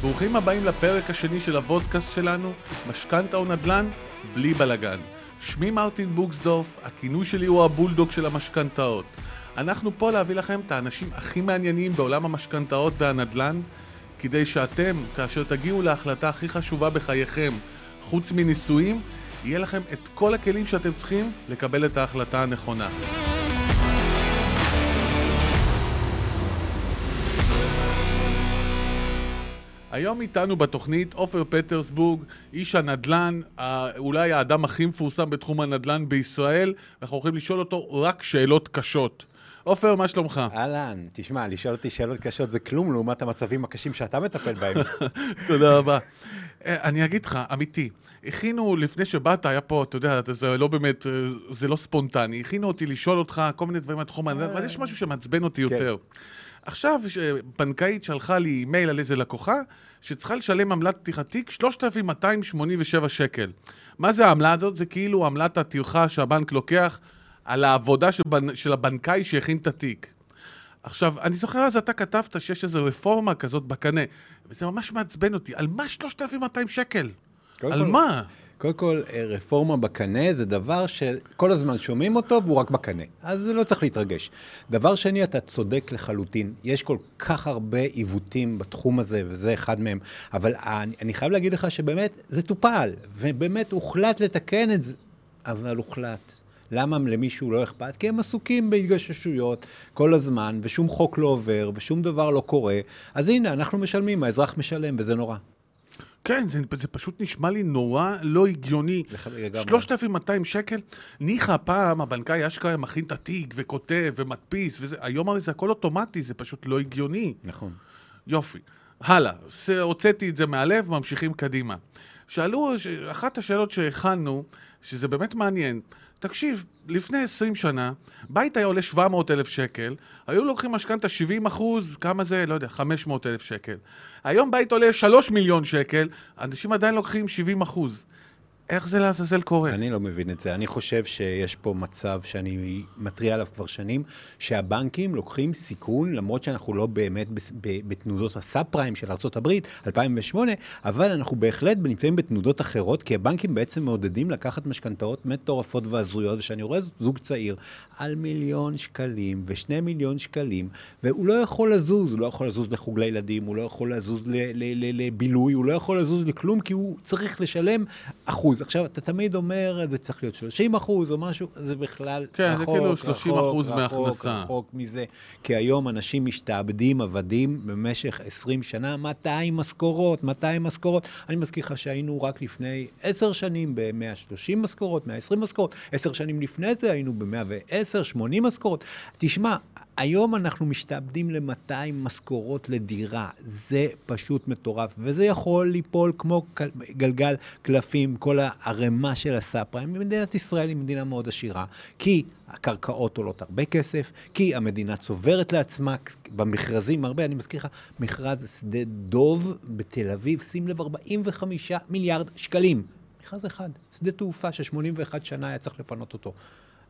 ברוכים הבאים לפרק השני של הוודקאסט שלנו, משכנתה או נדל"ן, בלי בלאגן. שמי מרטין בוקסדורף, הכינוי שלי הוא הבולדוג של המשכנתאות. אנחנו פה להביא לכם את האנשים הכי מעניינים בעולם המשכנתאות והנדל"ן, כדי שאתם, כאשר תגיעו להחלטה הכי חשובה בחייכם, חוץ מנישואים, יהיה לכם את כל הכלים שאתם צריכים לקבל את ההחלטה הנכונה. היום איתנו בתוכנית עופר פטרסבורג, איש הנדל"ן, אולי האדם הכי מפורסם בתחום הנדל"ן בישראל, ואנחנו הולכים לשאול אותו רק שאלות קשות. עופר, מה שלומך? אהלן, תשמע, לשאול אותי שאלות קשות זה כלום לעומת המצבים הקשים שאתה מטפל בהם. תודה רבה. אה, אני אגיד לך, אמיתי, הכינו, לפני שבאת, היה פה, אתה יודע, זה לא באמת, אה, זה לא ספונטני, הכינו אותי לשאול אותך כל מיני דברים מהתחום, אבל יש משהו שמעצבן אותי כן. עכשיו, בנקאית שלחה לי מייל על איזה לקוחה, שצריכה לשלם עמלת פתיחת תיק 3,287 שקל. מה זה העמלה הזאת? זה כאילו עמלת הטרחה שהבנק לוקח על העבודה של, בנ... של הבנקאי שהכין את התיק. עכשיו, אני זוכר אז אתה כתבת שיש איזו רפורמה כזאת בקנה, וזה ממש מעצבן אותי. על מה 3,200 שקל? על כל... מה? קודם כל, אה, רפורמה בקנה זה דבר שכל הזמן שומעים אותו והוא רק בקנה. אז לא צריך להתרגש. דבר שני, אתה צודק לחלוטין. יש כל כך הרבה עיוותים בתחום הזה, וזה אחד מהם. אבל אני, אני חייב להגיד לך שבאמת זה טופל, ובאמת הוחלט לתקן את זה, אבל הוחלט. למה למישהו לא אכפת? כי הם עסוקים בהתגששויות כל הזמן, ושום חוק לא עובר, ושום דבר לא קורה. אז הנה, אנחנו משלמים, האזרח משלם, וזה נורא. כן, זה, זה פשוט נשמע לי נורא לא הגיוני. 3,200 שקל? ניחא, פעם הבנקאי אשכרה מכין את התיק וכותב ומדפיס וזה, היום הרי זה הכל אוטומטי, זה פשוט לא הגיוני. נכון. יופי. הלאה, הוצאתי את זה מהלב, ממשיכים קדימה. שאלו, אחת השאלות שהכנו, שזה באמת מעניין, תקשיב, לפני 20 שנה, בית היה עולה 700 אלף שקל, היו לוקחים משכנתה 70 אחוז, כמה זה? לא יודע, 500 אלף שקל. היום בית עולה 3 מיליון שקל, אנשים עדיין לוקחים 70 אחוז. איך זה לעזאזל קורה? אני לא מבין את זה. אני חושב שיש פה מצב שאני מתריע עליו כבר שנים, שהבנקים לוקחים סיכון, למרות שאנחנו לא באמת בתנודות הסאב פריים של ארה"ב, 2008, אבל אנחנו בהחלט נמצאים בתנודות אחרות, כי הבנקים בעצם מעודדים לקחת משכנתאות מטורפות והזויות, ושאני רואה זוג צעיר על מיליון שקלים ושני מיליון שקלים, והוא לא יכול לזוז, הוא לא יכול לזוז לחוג לילדים, הוא לא יכול לזוז לבילוי, הוא לא יכול לזוז לכלום, כי הוא צריך לשלם אחוז. אחוז. עכשיו, אתה תמיד אומר, זה צריך להיות 30 אחוז או משהו, זה בכלל כן, רחוק, זה כאילו 30 רחוק, אחוז רחוק, מהכנסה. רחוק, רחוק מזה. כי היום אנשים משתעבדים, עבדים, במשך 20 שנה, 200 משכורות, 200 משכורות. אני מזכיר לך שהיינו רק לפני 10 שנים ב-130 משכורות, 120 משכורות. 10 שנים לפני זה היינו ב-110, 80 משכורות. תשמע, היום אנחנו משתעבדים ל-200 משכורות לדירה. זה פשוט מטורף, וזה יכול ליפול כמו גלגל קלפים, כל הערימה של הסאפריים. מדינת ישראל היא מדינה מאוד עשירה, כי הקרקעות עולות הרבה כסף, כי המדינה צוברת לעצמה במכרזים הרבה. אני מזכיר לך, מכרז שדה דוב בתל אביב, שים לב, 45 מיליארד שקלים. מכרז אחד, שדה תעופה ש-81 שנה היה צריך לפנות אותו.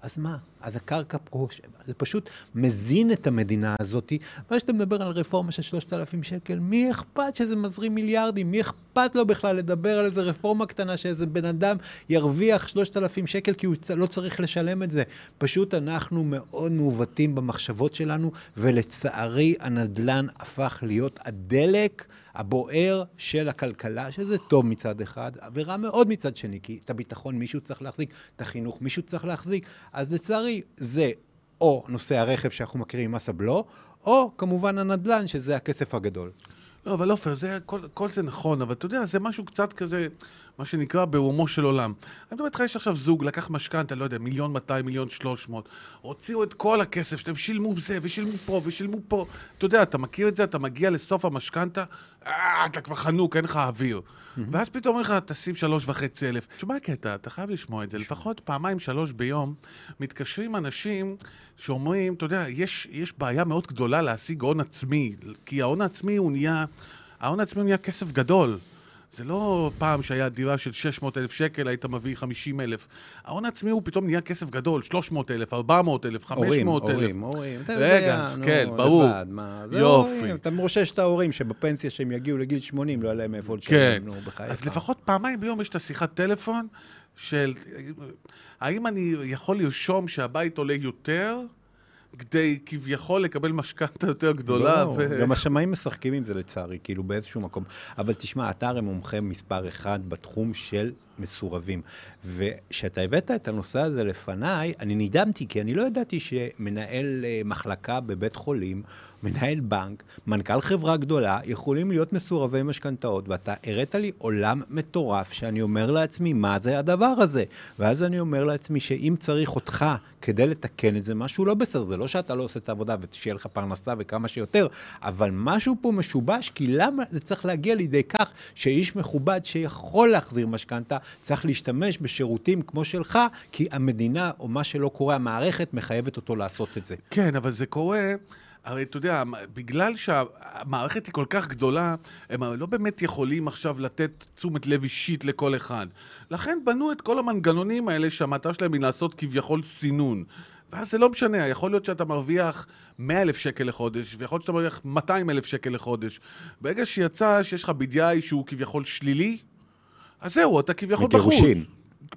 אז מה? אז הקרקע פה, זה פשוט מזין את המדינה הזאת. מה שאתה מדבר על רפורמה של 3,000 שקל, מי אכפת שזה מזרים מיליארדים? מי אכפת לו בכלל לדבר על איזה רפורמה קטנה שאיזה בן אדם ירוויח 3,000 שקל כי הוא לא צריך לשלם את זה? פשוט אנחנו מאוד מעוותים במחשבות שלנו, ולצערי הנדל"ן הפך להיות הדלק. הבוער של הכלכלה, שזה טוב מצד אחד, ורע מאוד מצד שני, כי את הביטחון מישהו צריך להחזיק, את החינוך מישהו צריך להחזיק. אז לצערי, זה או נושא הרכב שאנחנו מכירים, מס הבלו, או כמובן הנדל"ן, שזה הכסף הגדול. לא, אבל עופר, כל, כל זה נכון, אבל אתה יודע, זה משהו קצת כזה, מה שנקרא ברומו של עולם. אני מדבר איתך, יש עכשיו זוג, לקח משכנתה, לא יודע, מיליון 200, מיליון 300, הוציאו את כל הכסף שאתם שילמו זה, ושילמו פה, ושילמו פה. אתה יודע, אתה מכיר את זה, אתה מגיע לסוף המשכנתה, אה, אתה כבר חנוק, אין לך אוויר. ואז פתאום אומרים לך, תשים שלוש וחצי אלף. תשמע הקטע, אתה חייב לשמוע את זה. לפחות פעמיים, שלוש ביום, מתקשרים אנשים שאומרים, אתה יודע, יש, יש בעיה מאוד גדולה להשיג הון עצמי, כי ההון העצמי הוא נהיה, ההון העצמי נהיה כסף גדול. זה לא פעם שהיה דירה של 600 אלף שקל, היית מביא 50 אלף. ההון העצמי הוא פתאום נהיה כסף גדול, 300 אלף, 400 אלף, 500 אלף. הורים, הורים, אתה רגע, אז כן, ברור. לבד, מה, זה יופי. הורים, אתה מרושש את ההורים שבפנסיה שהם יגיעו לגיל 80, לא יהיה להם איפה לשלם, כן. נו, בחייך. אז לפחות פעמיים ביום יש את השיחת טלפון של האם אני יכול לרשום שהבית עולה יותר כדי כביכול לקבל משכנתה יותר גדולה? לא, ו- גם השמאים משחקים עם זה לצערי, כאילו באיזשהו מקום. אבל תשמע, אתה הרי מומחה מספר אחד בתחום של מסורבים. וכשאתה הבאת את הנושא הזה לפניי, אני נדהמתי, כי אני לא ידעתי שמנהל אה, מחלקה בבית חולים, מנהל בנק, מנכ"ל חברה גדולה, יכולים להיות מסורבי משכנתאות, ואתה הראת לי עולם מטורף, שאני אומר לעצמי, מה זה הדבר הזה? ואז אני אומר לעצמי שאם צריך אותך כדי לתקן את זה, משהו לא בסדר. זה לא שאתה לא עושה את העבודה ושיהיה לך פרנסה וכמה שיותר, אבל משהו פה משובש, כי למה זה צריך להגיע לידי כך שאיש מכובד שיכול להחזיר משכנתה, צריך להשתמש בשירותים כמו שלך, כי המדינה, או מה שלא קורה, המערכת מחייבת אותו לעשות את זה. כן, אבל זה קורה, הרי אתה יודע, בגלל שהמערכת היא כל כך גדולה, הם לא באמת יכולים עכשיו לתת תשומת לב אישית לכל אחד. לכן בנו את כל המנגנונים האלה שהמטרה שלהם היא לעשות כביכול סינון. ואז זה לא משנה, יכול להיות שאתה מרוויח 100 אלף שקל לחודש, ויכול להיות שאתה מרוויח 200 אלף שקל לחודש. ברגע שיצא שיש לך BDI שהוא כביכול שלילי, אז זהו, אתה כביכול בחוץ. מגירושין.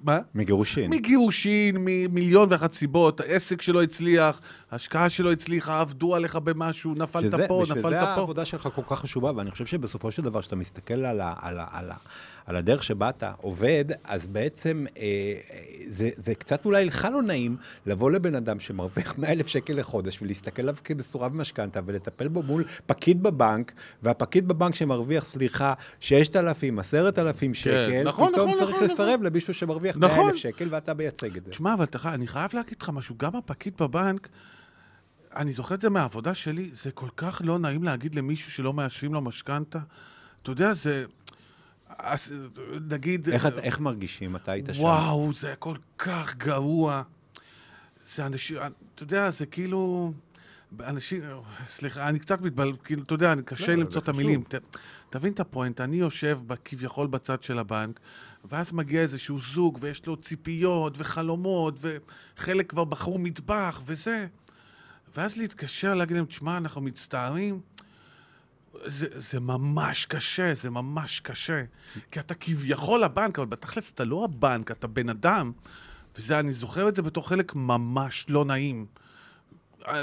מה? מגירושין. מגירושין, ממיליון ואחת סיבות, העסק שלא הצליח, ההשקעה שלא הצליחה, עבדו עליך במשהו, נפלת שזה, פה, בשביל נפלת זה פה. העבודה שלך כל כך חשובה, ואני חושב שבסופו של דבר, כשאתה מסתכל על, ה, על, ה, על, ה, על הדרך שבה אתה עובד, אז בעצם אה, אה, זה, זה קצת אולי לך לא נעים לבוא לבן אדם שמרוויח 100 אלף שקל לחודש ולהסתכל עליו כמסורב משכנתה ולטפל בו מול פקיד בבנק, והפקיד בבנק שמרוויח, סליחה, 6,000, 10,000 שקל, נכון, פתאום נכון, צריך נכון, לסרב למישהו שמרוויח 100 נכון. אלף שקל ואתה מייצג את זה. תשמע, אבל אתה, אני חייב להגיד לך משהו, גם הפקיד בבנק, אני זוכר את זה מהעבודה שלי, זה כל כך לא נעים להגיד למישהו שלא מאשרים לו משכנתה. אתה יודע, זה... אז, נגיד... איך, את- איך מרגישים? אתה היית שם? וואו, זה כל כך גרוע. זה אנשים, אתה יודע, זה כאילו... אנשים, סליחה, אני קצת מתבל... כאילו, אתה יודע, קשה לא, זה למצוא את. המילים. ת, תבין את הפואנט, אני יושב כביכול בצד של הבנק, ואז מגיע איזשהו זוג, ויש לו ציפיות וחלומות, וחלק כבר בחרו מטבח וזה. ואז להתקשר, להגיד להם, תשמע, אנחנו מצטערים. זה, זה ממש קשה, זה ממש קשה. כי אתה כביכול הבנק, אבל בתכלס אתה לא הבנק, אתה בן אדם. וזה, אני זוכר את זה בתור חלק ממש לא נעים.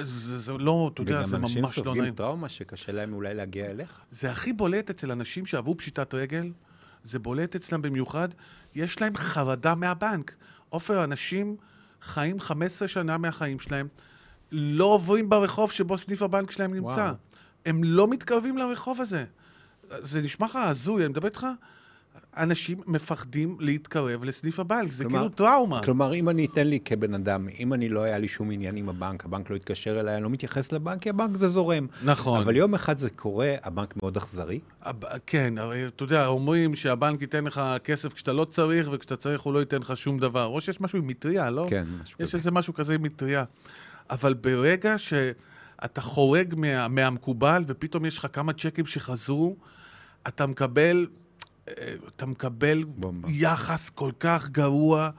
זה, זה לא, אתה יודע, זה וגם אנשים ממש לא סופגים נעים. טראומה שקשה להם אולי להגיע אליך. זה הכי בולט אצל אנשים שעברו פשיטת רגל, זה בולט אצלם במיוחד, יש להם חרדה מהבנק. עופר, אנשים חיים 15 שנה מהחיים שלהם, לא עוברים ברחוב שבו סניף הבנק שלהם נמצא. וואו. הם לא מתקרבים לרחוב הזה. זה נשמע לך הזוי, אני מדבר איתך, אנשים מפחדים להתקרב לסניף הבנק, זה כלומר- כאילו טראומה. כלומר, אם אני אתן לי כבן אדם, אם אני לא היה לי שום עניין עם הבנק, הבנק לא התקשר אליי, אני לא מתייחס לבנק, כי הבנק זה זורם. נכון. אבל יום אחד זה קורה, הבנק מאוד אכזרי. הב- כן, הרי אתה יודע, אומרים שהבנק ייתן לך כסף כשאתה לא צריך, וכשאתה צריך הוא לא ייתן לך שום דבר. או שיש משהו עם מטריה, לא? כן, משהו יש כזה. איזה משהו כזה עם מטריה. אבל ברגע שאתה חורג מה, מהמקובל, ופתאום יש לך כמה צ'קים שחזרו, אתה מקבל, אתה מקבל בומבה. יחס כל כך גרוע.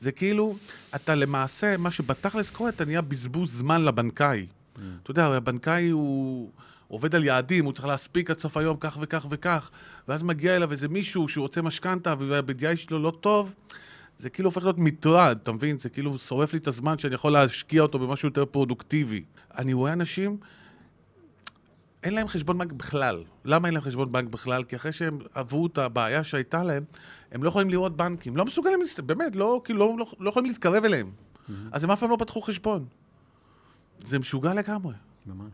זה כאילו, אתה למעשה, מה שבתכלס קורה, אתה נהיה בזבוז זמן לבנקאי. Mm. אתה יודע, הרי הבנקאי הוא עובד על יעדים, הוא צריך להספיק עד סוף היום כך וכך וכך, ואז מגיע אליו איזה מישהו שהוא רוצה משכנתה וה-BDI שלו לא טוב, זה כאילו הופך להיות מטרד, אתה מבין? זה כאילו שורף לי את הזמן שאני יכול להשקיע אותו במשהו יותר פרודוקטיבי. אני רואה אנשים, אין להם חשבון בנק בכלל. למה אין להם חשבון בנק בכלל? כי אחרי שהם עברו את הבעיה שהייתה להם, הם לא יכולים לראות בנקים. לא מסוגלים, באמת, לא, כאילו, לא, לא, לא יכולים להתקרב אליהם. אז הם אף פעם לא פתחו חשבון. זה משוגע לגמרי. ממש.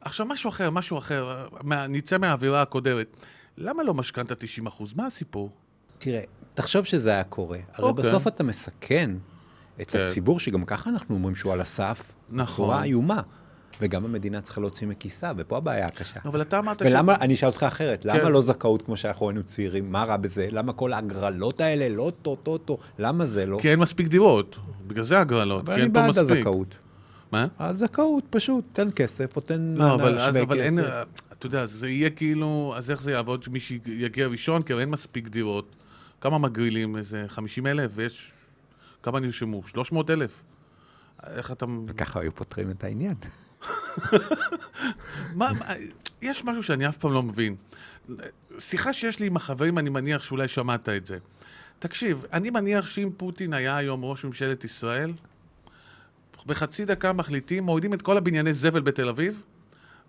עכשיו, משהו אחר, משהו אחר, מה, נצא מהאווירה הקודרת. למה לא משכנתה 90 אחוז? מה הסיפור? תראה, תחשוב שזה היה קורה. הרי אוקיי. בסוף אתה מסכן את כן. הציבור, שגם ככה אנחנו אומרים שהוא על הסף, נכון. בצורה איומה. וגם המדינה צריכה להוציא מכיסה, ופה הבעיה הקשה. אבל אתה אמרת ולמה, אני אשאל אותך אחרת, למה כן. לא זכאות כמו שאנחנו היינו צעירים? מה רע בזה? למה כל ההגרלות האלה, לא טו, טו, טו, למה זה לא? כי אין מספיק דירות. בגלל זה הגרלות, אבל כי אני אין פה בעד מספיק. הזכאות. מה? הזכאות, פשוט, תן כסף או תן לא, אבל אז, אבל אין... אתה יודע, זה יהיה כאילו, אז איך זה יעבוד שמי שיגיע ראשון? כי אין מספיק דירות. כמה מגרילים? איזה 50 אלף? ויש... כמה נרשמו? 300 אלף? איך אתה... וככה היו פותרים את העניין. יש משהו שאני אף פעם לא מבין. שיחה שיש לי עם החברים, אני מניח שאולי שמעת את זה. תקשיב, אני מניח שאם פוטין היה היום ראש ממשלת ישראל, בחצי דקה מחליטים, מורידים את כל הבנייני זבל בתל אביב,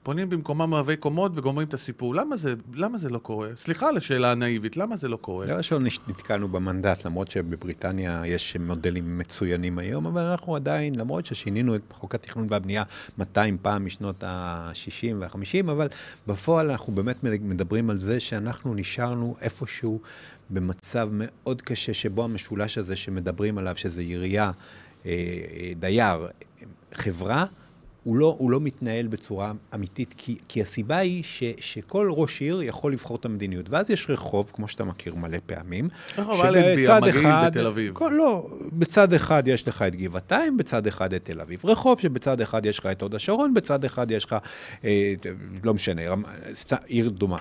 פונים במקומם רבי קומות וגומרים את הסיפור. למה זה, למה זה לא קורה? סליחה על השאלה הנאיבית, למה זה לא קורה? דבר ראשון, נתקענו במנדט, למרות שבבריטניה יש מודלים מצוינים היום, אבל אנחנו עדיין, למרות ששינינו את חוק התכנון והבנייה 200 פעם משנות ה-60 וה-50, אבל בפועל אנחנו באמת מדברים על זה שאנחנו נשארנו איפשהו במצב מאוד קשה, שבו המשולש הזה שמדברים עליו, שזה עירייה, אה, אה, דייר, חברה, הוא לא, הוא לא מתנהל בצורה אמיתית, כי, כי הסיבה היא ש, שכל ראש עיר יכול לבחור את המדיניות. ואז יש רחוב, כמו שאתה מכיר מלא פעמים. אלנבי, המגעיל בתל אביב. כל, לא, בצד אחד יש לך את גבעתיים, בצד אחד את תל אביב. רחוב שבצד אחד יש לך את הוד השרון, בצד אחד יש לך, אה, לא משנה, רמ, סת, עיר דומה,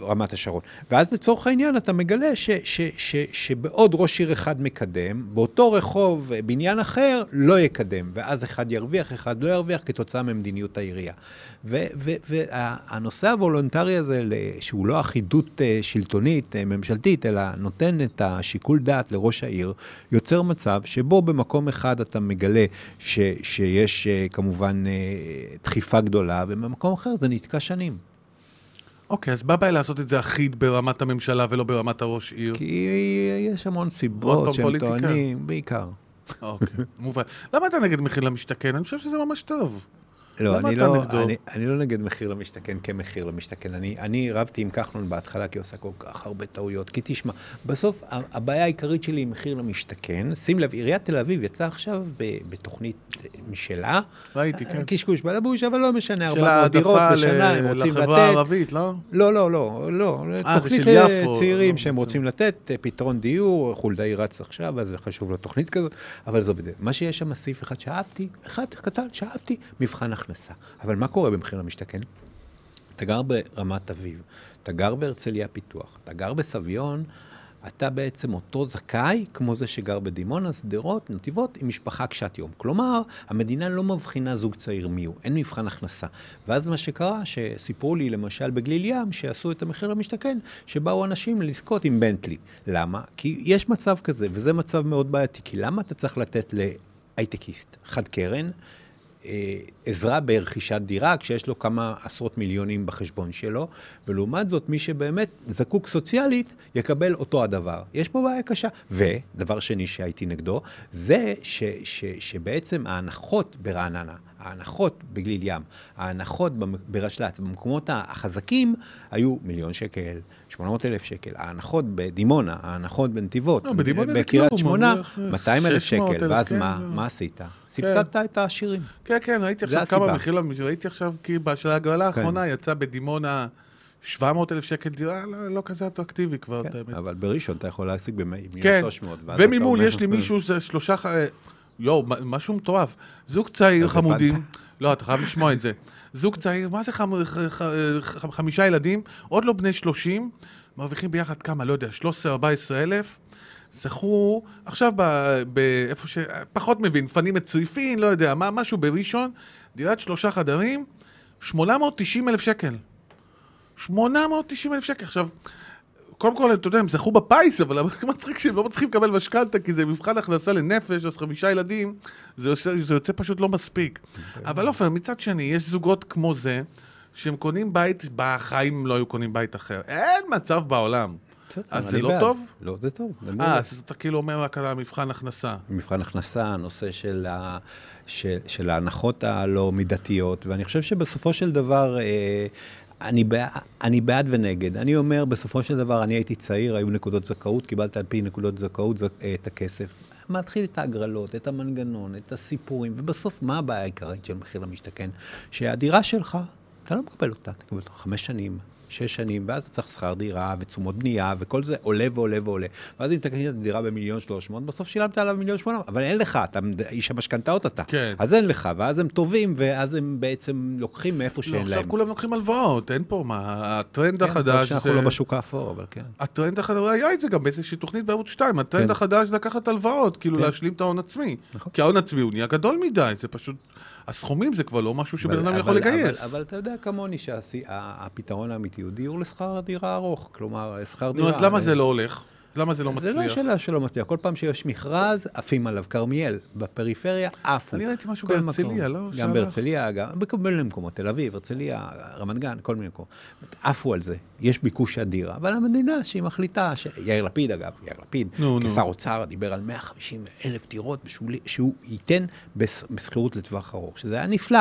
רמת השרון. ואז לצורך העניין אתה מגלה ש, ש, ש, ש, שבעוד ראש עיר אחד מקדם, באותו רחוב, בניין אחר, לא יקדם. ואז אחד ירוויח, אחד לא ירוויח. ירוויח כתוצאה ממדיניות העירייה. והנושא הוולונטרי הזה, שהוא לא אחידות אה, שלטונית, אה, ממשלתית, אלא נותן את השיקול דעת לראש העיר, יוצר מצב שבו במקום אחד אתה מגלה ש, שיש אה, כמובן דחיפה גדולה, ובמקום אחר זה נתקע שנים. אוקיי, אוקיי, אז מה הבעיה לעשות את זה אחיד ברמת הממשלה ולא ברמת הראש עיר? כי יש המון סיבות שהם טוענים, בעיקר. אוקיי, מובן. למה אתה נגד מחיר למשתכן? אני חושב שזה ממש טוב. לא, אני לא, אני, אני לא נגד מחיר למשתכן כמחיר למשתכן. אני, אני רבתי עם כחלון בהתחלה, כי הוא עושה כל כך הרבה טעויות. כי תשמע, בסוף הבעיה העיקרית שלי היא מחיר למשתכן. שים לב, עיריית תל אביב יצאה עכשיו בתוכנית משלה. ראיתי, כן. קשקוש בלבוש, אבל לא משנה, 400 דירות בשנה, הם רוצים לתת. של לחברה הערבית, לא? לא, לא, לא, לא. אה, זה של יפו. צעירים לא, שהם רוצים לתת אה, פתרון דיור, חולדאי רץ עכשיו, אז זה חשוב לו תוכנית כזאת, אבל עזוב את זה. מה שיש שם סעיף אחד שאהבתי, אחד קטן שאהבתי, מבחן הכנסה. אבל מה קורה במחיר למשתכן? אתה גר ברמת אביב, אתה גר בהרצליה פיתוח, אתה גר בסביון, אתה בעצם אותו זכאי כמו זה שגר בדימונה, שדרות, נתיבות, עם משפחה קשת יום. כלומר, המדינה לא מבחינה זוג צעיר מי הוא, אין מבחן הכנסה. ואז מה שקרה, שסיפרו לי למשל בגליל ים, שעשו את המחיר למשתכן, שבאו אנשים לזכות עם בנטלי. למה? כי יש מצב כזה, וזה מצב מאוד בעייתי. כי למה אתה צריך לתת להייטקיסט חד קרן? אה, עזרה ברכישת דירה, כשיש לו כמה עשרות מיליונים בחשבון שלו, ולעומת זאת, מי שבאמת זקוק סוציאלית, יקבל אותו הדבר. יש פה בעיה קשה. ודבר שני שהייתי נגדו, זה ש, ש, שבעצם ההנחות ברעננה, ההנחות בגליל ים, ההנחות ברשל"צ, במקומות החזקים, היו מיליון שקל, 800 אלף שקל. ההנחות בדימונה, ההנחות בנתיבות, לא, בקריית שמונה, 200 אלף שקל. ואז כן, מה, מה עשית? סבסדת כן. את העשירים. כן, כן, ראיתי עכשיו כמה מחיר, ראיתי עכשיו, כי של ההגרלה כן. האחרונה יצא בדימונה 700 אלף שקל דירה, לא, לא כזה אטרקטיבי כבר, כן, אבל בראשון אתה יכול להשיג ב-1,300. כן, וממול יש לי מישהו, זה שלושה, יואו, משהו מטורף. זוג צעיר חמודים, לא, אתה חייב לשמוע את זה. זוג צעיר, מה זה חמישה ילדים, עוד לא בני 30, מרוויחים ביחד כמה, לא יודע, 13-14 אלף. זכו, עכשיו באיפה ש... פחות מבין, מפנים את צריפין, לא יודע, מה, משהו בראשון, דירת שלושה חדרים, 890 אלף שקל. 890 אלף שקל. עכשיו, קודם כל, אתה יודע, הם זכו בפיס, אבל מצחיק שהם לא מצליחים לקבל משכנתה, כי זה מבחן הכנסה לנפש, אז חמישה ילדים, זה יוצא, זה יוצא פשוט לא מספיק. אוקיי. אבל עופר, מצד שני, יש זוגות כמו זה, שהם קונים בית, בחיים לא היו קונים בית אחר. אין מצב בעולם. אז זה לא בעד. טוב? לא, זה טוב. אה, אז אתה כאילו אומר רק על המבחן הכנסה. מבחן הכנסה, הנושא של, ה, של, של ההנחות הלא מידתיות, ואני חושב שבסופו של דבר... אה, אני, בע... אני בעד ונגד. אני אומר, בסופו של דבר, אני הייתי צעיר, היו נקודות זכאות, קיבלת על פי נקודות זכאות זכ... אה, את הכסף. מתחיל את ההגרלות, את המנגנון, את הסיפורים, ובסוף, מה הבעיה העיקרית של מחיר למשתכן? שהדירה שלך, אתה לא מקבל אותה, אתה מקבל אותה חמש שנים, שש שנים, ואז אתה צריך שכר דירה ותשומות בנייה, וכל זה עולה ועולה ועולה. ואז אם אתה קנית את הדירה במיליון שלוש מאות, בסוף שילמת עליו מיליון שמונה אבל אין לך, אתה איש המשכנתאות אתה. כן. אז אין לך, ואז הם טובים, ואז הם בעצם לוקחים מאיפה לא, שאין להם. עכשיו כולם לוקחים הלוואות, אין פה מה, הטרנד כן, החדש שאנחנו זה... לא בשוק האפור, אבל כן. הטרנד החדש, היה את זה גם באיזושהי תוכנית בערוץ 2, הטרנד כן. החדש זה לקחת הלוואות, כאילו כן. להשלים את ההון עצמי. נכון. כי ההון עצמי הוא נהיה גדול מדי, זה פשוט... הסכומים זה כבר לא משהו שבן אדם יכול לגייס. אבל, אבל אתה יודע כמוני שהפתרון האמיתי הוא דיור לשכר דירה ארוך. כלומר, שכר נו, דירה... אז למה זה לא הולך? למה זה לא זה לא מצליח? שאלה שלא מצליח. כל פעם שיש מכרז, עפים עליו. כרמיאל, בפריפריה, עפו. אני ראיתי משהו בהרצליה. לא? גם. בהרצליה, גם בכל מיני מקומות, תל אביב, הרצליה, רמת גן, כל מיני מקומות. עפו על זה. יש ביקוש אדיר, אבל המדינה שהיא מחליטה, ש... יאיר לפיד אגב, יאיר לפיד, נו, נו. כשר אוצר, דיבר על 150 אלף דירות שהוא ייתן בשכירות לטווח ארוך, שזה היה נפלא.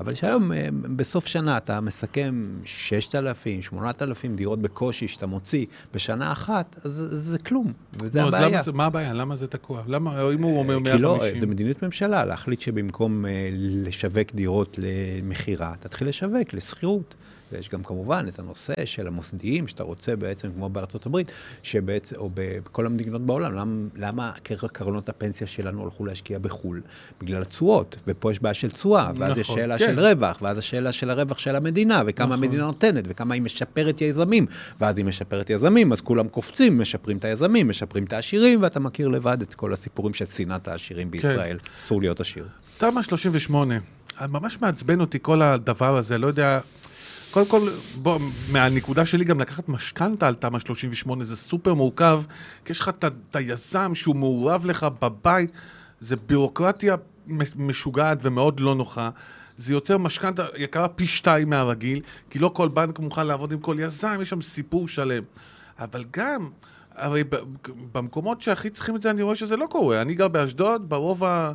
אבל שהיום, אה, בסוף שנה, אתה מסכם 6,000, 8,000 דירות בקושי שאתה מוציא בשנה אחת, אז זה- כלום, וזה אז הבעיה. זה- מה הבעיה? למה זה תקוע? למה, אם הוא אומר כי 150? לא, זה מדיניות ממשלה, להחליט שבמקום אה, לשווק דירות למכירה, תתחיל לשווק לשכירות. ויש גם כמובן את הנושא של המוסדיים, שאתה רוצה בעצם, כמו בארצות הברית, שבעצם, או בכל המדינות בעולם, למה, למה קר- קרנות הפנסיה שלנו הלכו להשקיע בחו"ל? בגלל התשואות, ופה יש בעיה של תשואה, ואז יש נכון, שאלה כן. של רווח, ואז השאלה של הרווח של המדינה, וכמה נכון. המדינה נותנת, וכמה היא משפרת יזמים, ואז היא משפרת יזמים, אז כולם קופצים, משפרים את היזמים, משפרים את העשירים, ואתה מכיר לבד את כל הסיפורים של שנאת העשירים בישראל. אסור להיות עשיר. תמ"א 38, ממש מעצבן אותי כל הדבר הזה, לא יודע... קודם כל, בוא, מהנקודה שלי גם לקחת משכנתה על תמ"א 38 זה סופר מורכב, כי יש לך את היזם שהוא מעורב לך בבית, זה בירוקרטיה משוגעת ומאוד לא נוחה. זה יוצר משכנתה יקרה פי שתיים מהרגיל, כי לא כל בנק מוכן לעבוד עם כל יזם, יש שם סיפור שלם. אבל גם, הרי במקומות שהכי צריכים את זה, אני רואה שזה לא קורה. אני גר באשדוד, ברובע,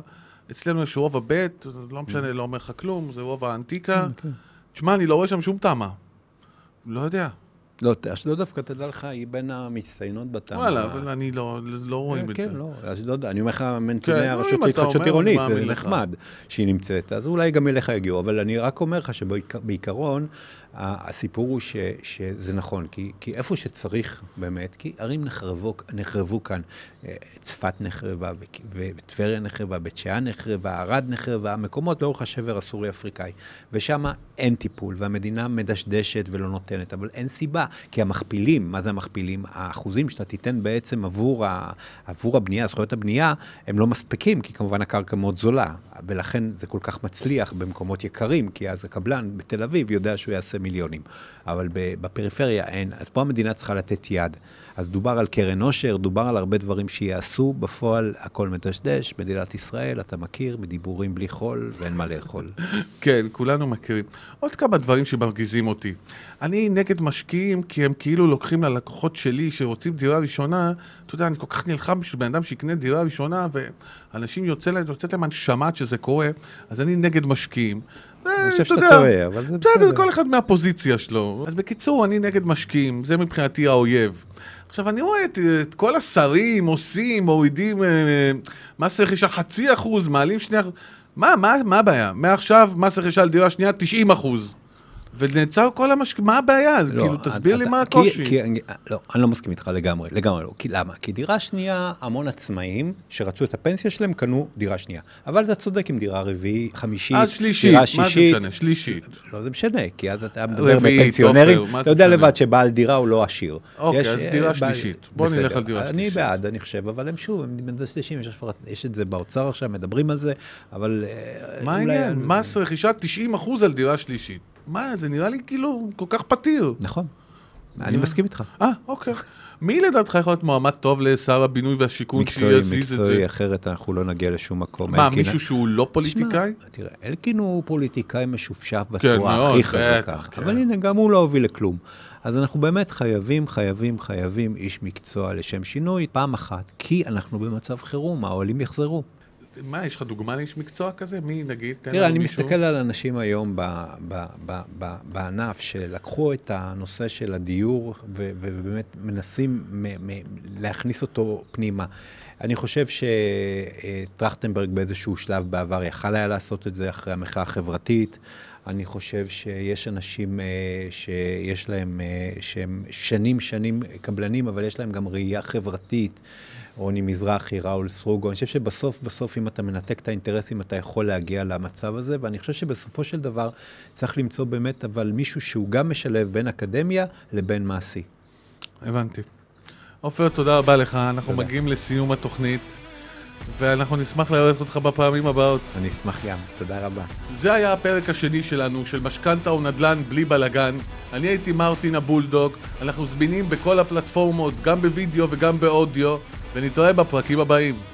אצלנו יש רובע ב', לא משנה, לא אומר לך כלום, זה רובע האנטיקה. תשמע, אני לא רואה שם שום תמ"א. לא יודע. לא, אשדוד דווקא, תדע לך, היא בין המצטיינות בתמ"א. וואלה, אבל אני לא, לא רואים את כן, זה. לא, אשדוד, אני אומר לך, מנתוני כן, הרשות אם אתה להתחדשות עירונית, זה. נחמד שהיא נמצאת, אז אולי גם אליך יגיעו, אבל אני רק אומר לך שבעיקרון, הסיפור הוא ש, שזה נכון, כי, כי איפה שצריך באמת, כי ערים נחרבו, נחרבו כאן, אה, צפת נחרבה, וטבריה נחרבה, בית שאן נחרבה, ערד נחרבה, מקומות לאורך השבר הסורי-אפריקאי, ושם אין טיפול, והמדינה מדשדשת ולא נותנת, אבל אין סיבה, כי המכפילים, מה זה המכפילים? האחוזים שאתה תיתן בעצם עבור, ה, עבור הבנייה, זכויות הבנייה, הם לא מספיקים, כי כמובן הקרקע מאוד זולה, ולכן זה כל כך מצליח במקומות יקרים, כי אז הקבלן בתל אביב יודע שהוא יעשה מיליונים, אבל בפריפריה אין, אז פה המדינה צריכה לתת יד. אז דובר על קרן עושר, דובר על הרבה דברים שיעשו, בפועל הכל מדשדש, מדינת ישראל, אתה מכיר, בדיבורים בלי חול ואין מה לאכול. כן, כולנו מכירים. עוד כמה דברים שמרגיזים אותי. אני נגד משקיעים כי הם כאילו לוקחים ללקוחות שלי שרוצים דירה ראשונה, אתה יודע, אני כל כך נלחם בשביל בן אדם שיקנה דירה ראשונה, ואנשים יוצאת להם הנשמה שזה קורה, אז אני נגד משקיעים. זה, אני חושב אתה שאתה יודע, טועה, אבל זה בסדר, בסדר. כל אחד מהפוזיציה שלו. אז בקיצור, אני נגד משקיעים, זה מבחינתי האויב. עכשיו, אני רואה את, את כל השרים עושים, מורידים אה, מס רכישה חצי אחוז, מעלים שני אחוז. מה, מה, מה הבעיה? מעכשיו מס רכישה על דירה שנייה 90 אחוז. ונעצר כל המשקיעים, מה הבעיה? לא, כאילו, תסביר לי אתה- מה כי- הקושי. כי, אני- לא, אני לא מסכים איתך לגמרי, לגמרי לא. כי למה? כי דירה שנייה, המון עצמאים שרצו את הפנסיה שלהם קנו דירה שנייה. אבל אתה צודק עם דירה רביעית, חמישית, אז שלישית, דירה מה זה שישית. משנה? שלישית. לא, זה משנה, כי אז אתה מדבר בפנסיונרים, אתה יודע? לבד שבעל דירה הוא לא עשיר. אוקיי, יש, אז אה, דירה בעל- שלישית. בוא נלך בסדר. על דירה אני שלישית. בעד, אני חושב, אבל הם שוב, הם מדשדשים, יש, יש את זה באוצר עכשיו, מדברים על זה, אבל... אה, מה העניין? מס רכישה 90 אחוז על דירה שלישית. מה, זה נראה לי כאילו כל כך פתיר. נכון, אני מסכים איתך. אה, אוקיי. מי לדעתך יכול להיות מועמד טוב לשר הבינוי והשיכון מקצועי, שיזיז את מקצועי, זה? אחרת אנחנו לא נגיע לשום מקום. מה, אלקין- מישהו שהוא לא פוליטיקאי? תשמע, תראה, אלקין הוא פוליטיקאי משופשף כן, בצורה מאוד, הכי חזקה. כן. אבל הנה, גם הוא לא הוביל לכלום. אז אנחנו באמת חייבים, חייבים, חייבים איש מקצוע לשם שינוי, פעם אחת, כי אנחנו במצב חירום, העולים יחזרו. מה, יש לך דוגמה לאיש מקצוע כזה? מי, נגיד? תן תראה, לנו אני מישהו. מסתכל על אנשים היום ב, ב, ב, ב, בענף שלקחו את הנושא של הדיור ובאמת מנסים להכניס אותו פנימה. אני חושב שטרכטנברג באיזשהו שלב בעבר יכל היה לעשות את זה אחרי המחאה החברתית. אני חושב שיש אנשים אה, שיש להם, אה, שהם שנים שנים קבלנים, אבל יש להם גם ראייה חברתית. רוני מזרחי, ראול סרוגו, אני חושב שבסוף בסוף אם אתה מנתק את האינטרסים אתה יכול להגיע למצב הזה, ואני חושב שבסופו של דבר צריך למצוא באמת אבל מישהו שהוא גם משלב בין אקדמיה לבין מעשי. הבנתי. עופר, תודה רבה לך, אנחנו תודה. מגיעים לסיום התוכנית, ואנחנו נשמח לארח אותך בפעמים הבאות. אני אשמח גם, תודה רבה. זה היה הפרק השני שלנו, של משכנתה או נדל"ן בלי בלאגן. אני הייתי מרטין הבולדוג, אנחנו זמינים בכל הפלטפורמות, גם בווידאו וגם באודיו, ונתראה בפרקים הבאים.